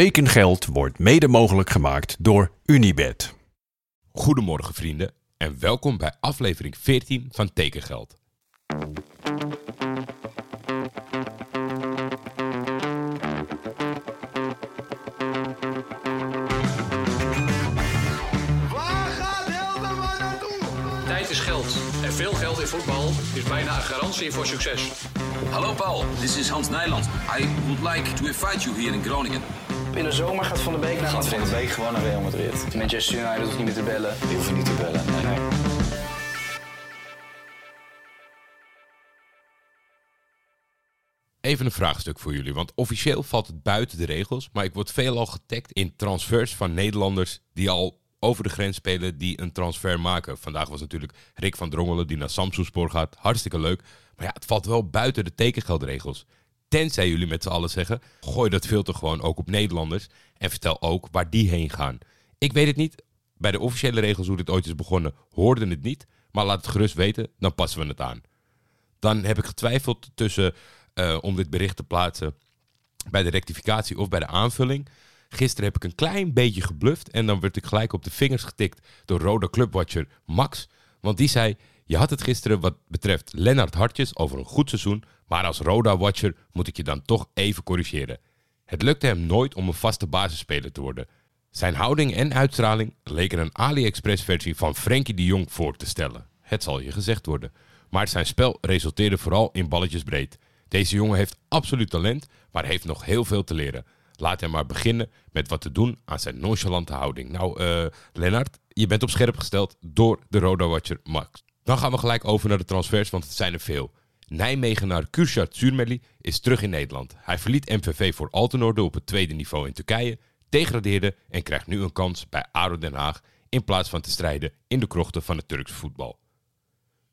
Tekengeld wordt mede mogelijk gemaakt door Unibed. Goedemorgen vrienden en welkom bij aflevering 14 van Tekengeld. Tijd is geld. En veel geld in voetbal is bijna een garantie voor succes. Hallo Paul, this is Hans Nijland. I would like to invite you here in Groningen. In de zomer gaat Van der Beek naar Gaat Van de Beek gewoon naar Real Madrid. Manchester United hoeft niet meer te bellen. Die hoeven niet te bellen. Nee, nee. Even een vraagstuk voor jullie, want officieel valt het buiten de regels, maar ik word veelal getagd in transfers van Nederlanders die al over de grens spelen, die een transfer maken. Vandaag was natuurlijk Rick van Drongelen die naar Samsungspoor gaat. Hartstikke leuk. Maar ja, het valt wel buiten de tekengeldregels. Tenzij jullie met z'n allen zeggen, gooi dat filter gewoon ook op Nederlanders en vertel ook waar die heen gaan. Ik weet het niet. Bij de officiële regels hoe dit ooit is begonnen, hoorden het niet. Maar laat het gerust weten, dan passen we het aan. Dan heb ik getwijfeld tussen eh, om dit bericht te plaatsen bij de rectificatie of bij de aanvulling. Gisteren heb ik een klein beetje gebluft en dan werd ik gelijk op de vingers getikt door Roda Clubwatcher Max. Want die zei, je had het gisteren wat betreft Lennart Hartjes over een goed seizoen, maar als Roda-watcher moet ik je dan toch even corrigeren. Het lukte hem nooit om een vaste basisspeler te worden. Zijn houding en uitstraling leken een AliExpress-versie van Frenkie de Jong voor te stellen. Het zal je gezegd worden. Maar zijn spel resulteerde vooral in balletjes breed. Deze jongen heeft absoluut talent, maar heeft nog heel veel te leren. Laat hem maar beginnen met wat te doen aan zijn nonchalante houding. Nou, eh Lennart, je bent op scherp gesteld door de Roda Watcher Max. Dan gaan we gelijk over naar de transfers, want het zijn er veel. Nijmegenaar Kürşat Surmeli is terug in Nederland. Hij verliet MVV voor Altenorde op het tweede niveau in Turkije, degradeerde en krijgt nu een kans bij ADO Den Haag in plaats van te strijden in de krochten van het Turkse voetbal.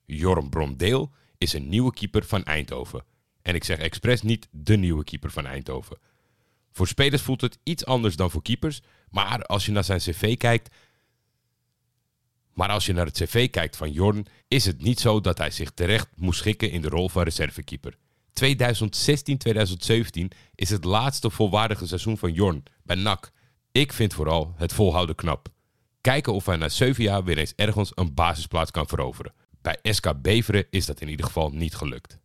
Jorm Bromdeel is een nieuwe keeper van Eindhoven. En ik zeg expres niet de nieuwe keeper van Eindhoven. Voor spelers voelt het iets anders dan voor keepers, maar als je naar zijn cv kijkt, maar als je naar het cv kijkt van Jorn, is het niet zo dat hij zich terecht moest schikken in de rol van reservekeeper. 2016-2017 is het laatste volwaardige seizoen van Jorn bij NAC. Ik vind vooral het volhouden knap. Kijken of hij na 7 jaar weer eens ergens een basisplaats kan veroveren. Bij SK Beveren is dat in ieder geval niet gelukt.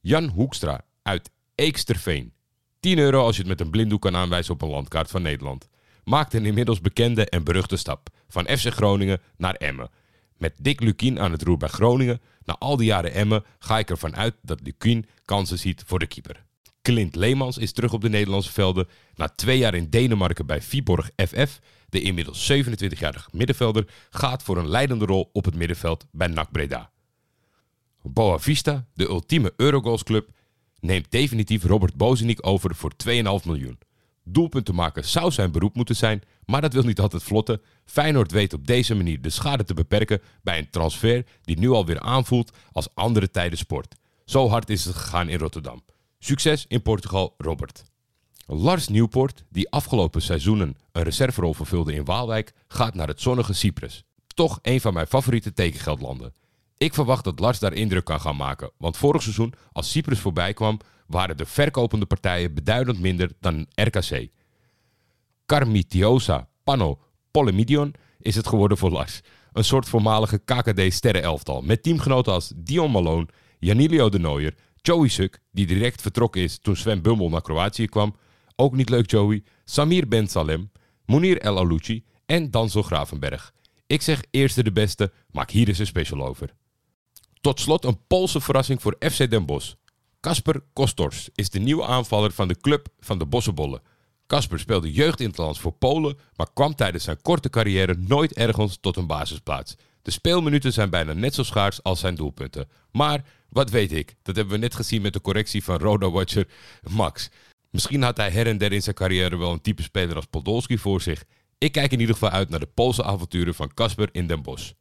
Jan Hoekstra uit Eeksterveen. 10 euro als je het met een blinddoek kan aanwijzen op een landkaart van Nederland. Maakt een inmiddels bekende en beruchte stap. Van FC Groningen naar Emmen. Met Dick Lukien aan het roer bij Groningen. Na al die jaren Emmen ga ik ervan uit dat Lukien kansen ziet voor de keeper. Clint Leemans is terug op de Nederlandse velden. Na twee jaar in Denemarken bij Viborg FF. De inmiddels 27-jarige middenvelder gaat voor een leidende rol op het middenveld bij NAC Breda. Boa Vista, de ultieme Eurogoals-club, neemt definitief Robert Bozeniek over voor 2,5 miljoen. Doelpunten maken zou zijn beroep moeten zijn, maar dat wil niet altijd vlotten. Feyenoord weet op deze manier de schade te beperken bij een transfer die nu alweer aanvoelt als andere tijden sport. Zo hard is het gegaan in Rotterdam. Succes in Portugal, Robert. Lars Nieuwpoort, die afgelopen seizoenen een reserverol vervulde in Waalwijk, gaat naar het zonnige Cyprus. Toch een van mijn favoriete tekengeldlanden. Ik verwacht dat Lars daar indruk kan gaan maken, want vorig seizoen, als Cyprus voorbij kwam, waren de verkopende partijen beduidend minder dan RKC. Carmitiosa Pano Polemidion is het geworden voor Lars. Een soort voormalige KKD-sterrenelftal met teamgenoten als Dion Malone, Janilio de Nooier, Joey Suk, die direct vertrokken is toen Sven Bummel naar Kroatië kwam. Ook niet leuk Joey, Samir Ben Salem, Munir El Alouchi en Dansel Gravenberg. Ik zeg eerste de beste, maak hier eens een special over. Tot slot een Poolse verrassing voor FC Den Bosch. Kasper Kostors is de nieuwe aanvaller van de club van de Bossenbollen. Kasper speelde jeugdinterlands voor Polen, maar kwam tijdens zijn korte carrière nooit ergens tot een basisplaats. De speelminuten zijn bijna net zo schaars als zijn doelpunten. Maar, wat weet ik, dat hebben we net gezien met de correctie van Roda-watcher Max. Misschien had hij her en der in zijn carrière wel een type speler als Podolski voor zich. Ik kijk in ieder geval uit naar de Poolse avonturen van Kasper in Den Bosch.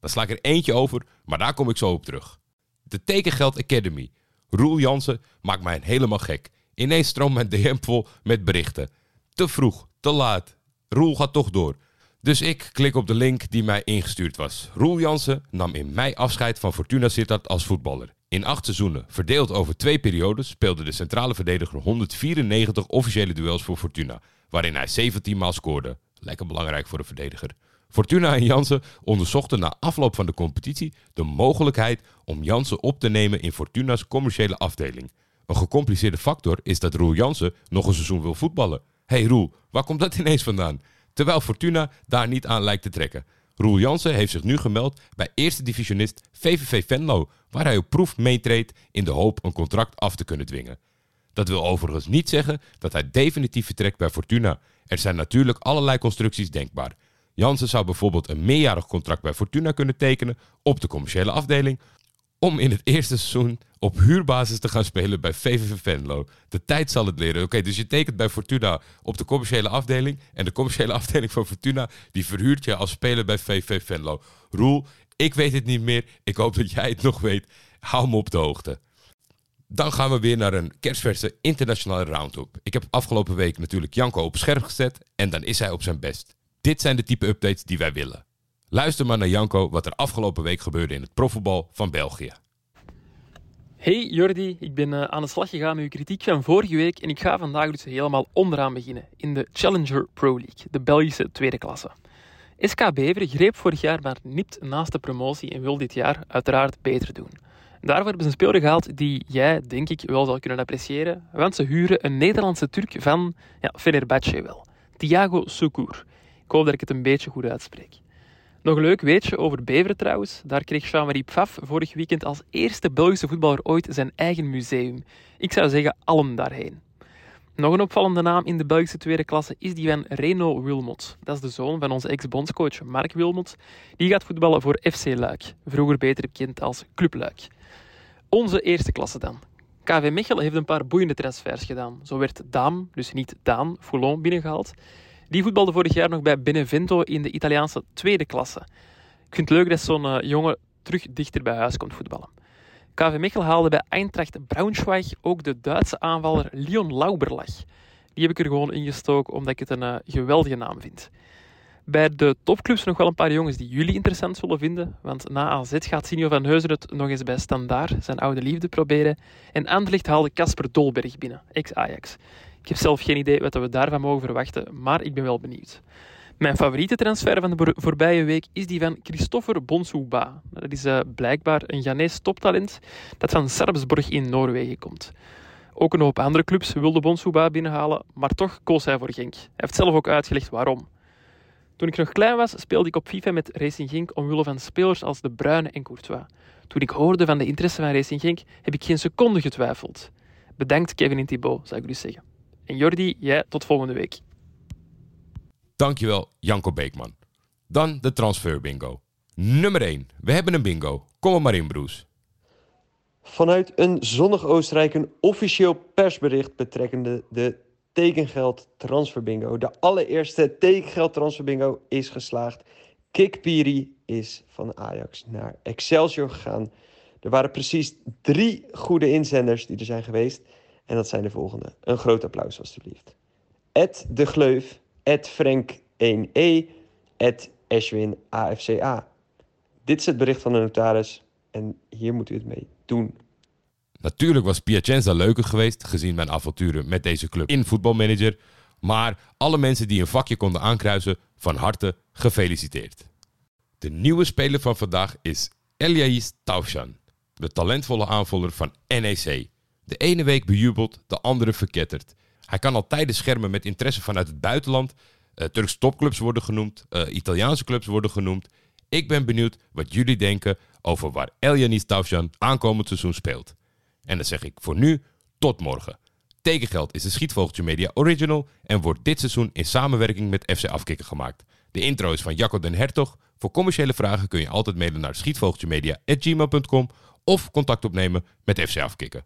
Dan sla ik er eentje over, maar daar kom ik zo op terug. De Tekengeld Academy. Roel Jansen maakt mij helemaal gek. Ineens stroomt mijn DM vol met berichten. Te vroeg, te laat. Roel gaat toch door. Dus ik klik op de link die mij ingestuurd was. Roel Jansen nam in mei afscheid van Fortuna Sittard als voetballer. In acht seizoenen, verdeeld over twee periodes, speelde de centrale verdediger 194 officiële duels voor Fortuna, waarin hij 17 maal scoorde. Lekker belangrijk voor een verdediger. Fortuna en Jansen onderzochten na afloop van de competitie de mogelijkheid om Jansen op te nemen in Fortuna's commerciële afdeling. Een gecompliceerde factor is dat Roel Jansen nog een seizoen wil voetballen. hey Roel, waar komt dat ineens vandaan? Terwijl Fortuna daar niet aan lijkt te trekken. Roel Jansen heeft zich nu gemeld bij eerste divisionist VVV Venlo, waar hij op proef meetreedt in de hoop een contract af te kunnen dwingen. Dat wil overigens niet zeggen dat hij definitief vertrekt bij Fortuna. Er zijn natuurlijk allerlei constructies denkbaar. Jansen zou bijvoorbeeld een meerjarig contract bij Fortuna kunnen tekenen op de commerciële afdeling, om in het eerste seizoen op huurbasis te gaan spelen bij VVV Venlo. De tijd zal het leren. Oké, dus je tekent bij Fortuna op de commerciële afdeling. En de commerciële afdeling van Fortuna die verhuurt je als speler bij VVV Venlo. Roel, ik weet het niet meer. Ik hoop dat jij het nog weet. Hou me op de hoogte. Dan gaan we weer naar een kerstverse internationale roundup. Ik heb afgelopen week natuurlijk Janko op scherp gezet en dan is hij op zijn best. Dit zijn de type updates die wij willen. Luister maar naar Janko wat er afgelopen week gebeurde in het profvoetbal van België. Hey Jordi, ik ben uh, aan de slag gegaan met uw kritiek van vorige week en ik ga vandaag dus helemaal onderaan beginnen in de Challenger Pro League, de Belgische tweede klasse. SK Beveren greep vorig jaar maar nipt naast de promotie en wil dit jaar uiteraard beter doen. Daarvoor hebben ze een speler gehaald die jij, denk ik, wel zal kunnen appreciëren, want ze huren een Nederlandse Turk van ja, Fenerbahce wel, Thiago Soukour. Ik hoop dat ik het een beetje goed uitspreek. Nog een leuk weetje over Beveren trouwens. Daar kreeg Jean-Marie Pfaff vorig weekend als eerste Belgische voetballer ooit zijn eigen museum. Ik zou zeggen, allen daarheen. Nog een opvallende naam in de Belgische tweede klasse is die van Reno Wilmot. Dat is de zoon van onze ex-bondscoach Mark Wilmot. Die gaat voetballen voor FC Luik, vroeger beter bekend als Club Luik. Onze eerste klasse dan. KV Mechelen heeft een paar boeiende transfers gedaan. Zo werd Dam, dus niet Daan, Foulon binnengehaald. Die voetbalde vorig jaar nog bij Benevento in de Italiaanse tweede klasse. Ik vind het leuk dat zo'n uh, jongen terug dichter bij huis komt voetballen. KV Mechelen haalde bij Eintracht Braunschweig ook de Duitse aanvaller Leon Lauberlach. Die heb ik er gewoon ingestoken omdat ik het een uh, geweldige naam vind. Bij de topclubs nog wel een paar jongens die jullie interessant zullen vinden. Want na AZ gaat Sinio van Heuzen het nog eens bij Standaard, zijn oude liefde, proberen. En Anderlecht haalde Casper Dolberg binnen, ex-Ajax. Ik heb zelf geen idee wat we daarvan mogen verwachten, maar ik ben wel benieuwd. Mijn favoriete transfer van de voorbije week is die van Christopher Bonsouba. Dat is uh, blijkbaar een Ghanese toptalent dat van Sarpsborg in Noorwegen komt. Ook een hoop andere clubs wilden Bonsouba binnenhalen, maar toch koos hij voor Genk. Hij heeft zelf ook uitgelegd waarom. Toen ik nog klein was, speelde ik op FIFA met Racing Genk omwille van spelers als De Bruyne en Courtois. Toen ik hoorde van de interesse van Racing Genk, heb ik geen seconde getwijfeld. Bedankt Kevin en Thibaut, zou ik dus zeggen. En Jordi, jij tot volgende week. Dankjewel, Janko Beekman. Dan de transfer bingo. Nummer 1. We hebben een bingo. Kom er maar in, Broes. Vanuit een zonnig Oostenrijk een officieel persbericht betrekkende de tekengeld transferbingo. De allereerste tekengeld transferbingo is geslaagd. Kik Piri is van Ajax naar Excelsior gegaan. Er waren precies drie goede inzenders die er zijn geweest. En dat zijn de volgende. Een groot applaus alstublieft. Ed de Gleuf, Ed Frank 1E, Ed Ashwin AFCA. Dit is het bericht van de notaris en hier moet u het mee doen. Natuurlijk was Piacenza leuker geweest, gezien mijn avonturen met deze club in voetbalmanager. Maar alle mensen die een vakje konden aankruisen, van harte gefeliciteerd. De nieuwe speler van vandaag is Elias Taushan, de talentvolle aanvaller van NEC. De ene week bejubeld, de andere verketterd. Hij kan al tijden schermen met interesse vanuit het buitenland. Uh, Turkse topclubs worden genoemd, uh, Italiaanse clubs worden genoemd. Ik ben benieuwd wat jullie denken over waar Eljanis Tavjan aankomend seizoen speelt. En dan zeg ik voor nu tot morgen. Tekengeld is de Schietvogeltje Media Original en wordt dit seizoen in samenwerking met FC Afkikken gemaakt. De intro is van Jacco den Hertog. Voor commerciële vragen kun je altijd mailen naar schietvogeltjemedia.gmail.com of contact opnemen met FC Afkikken.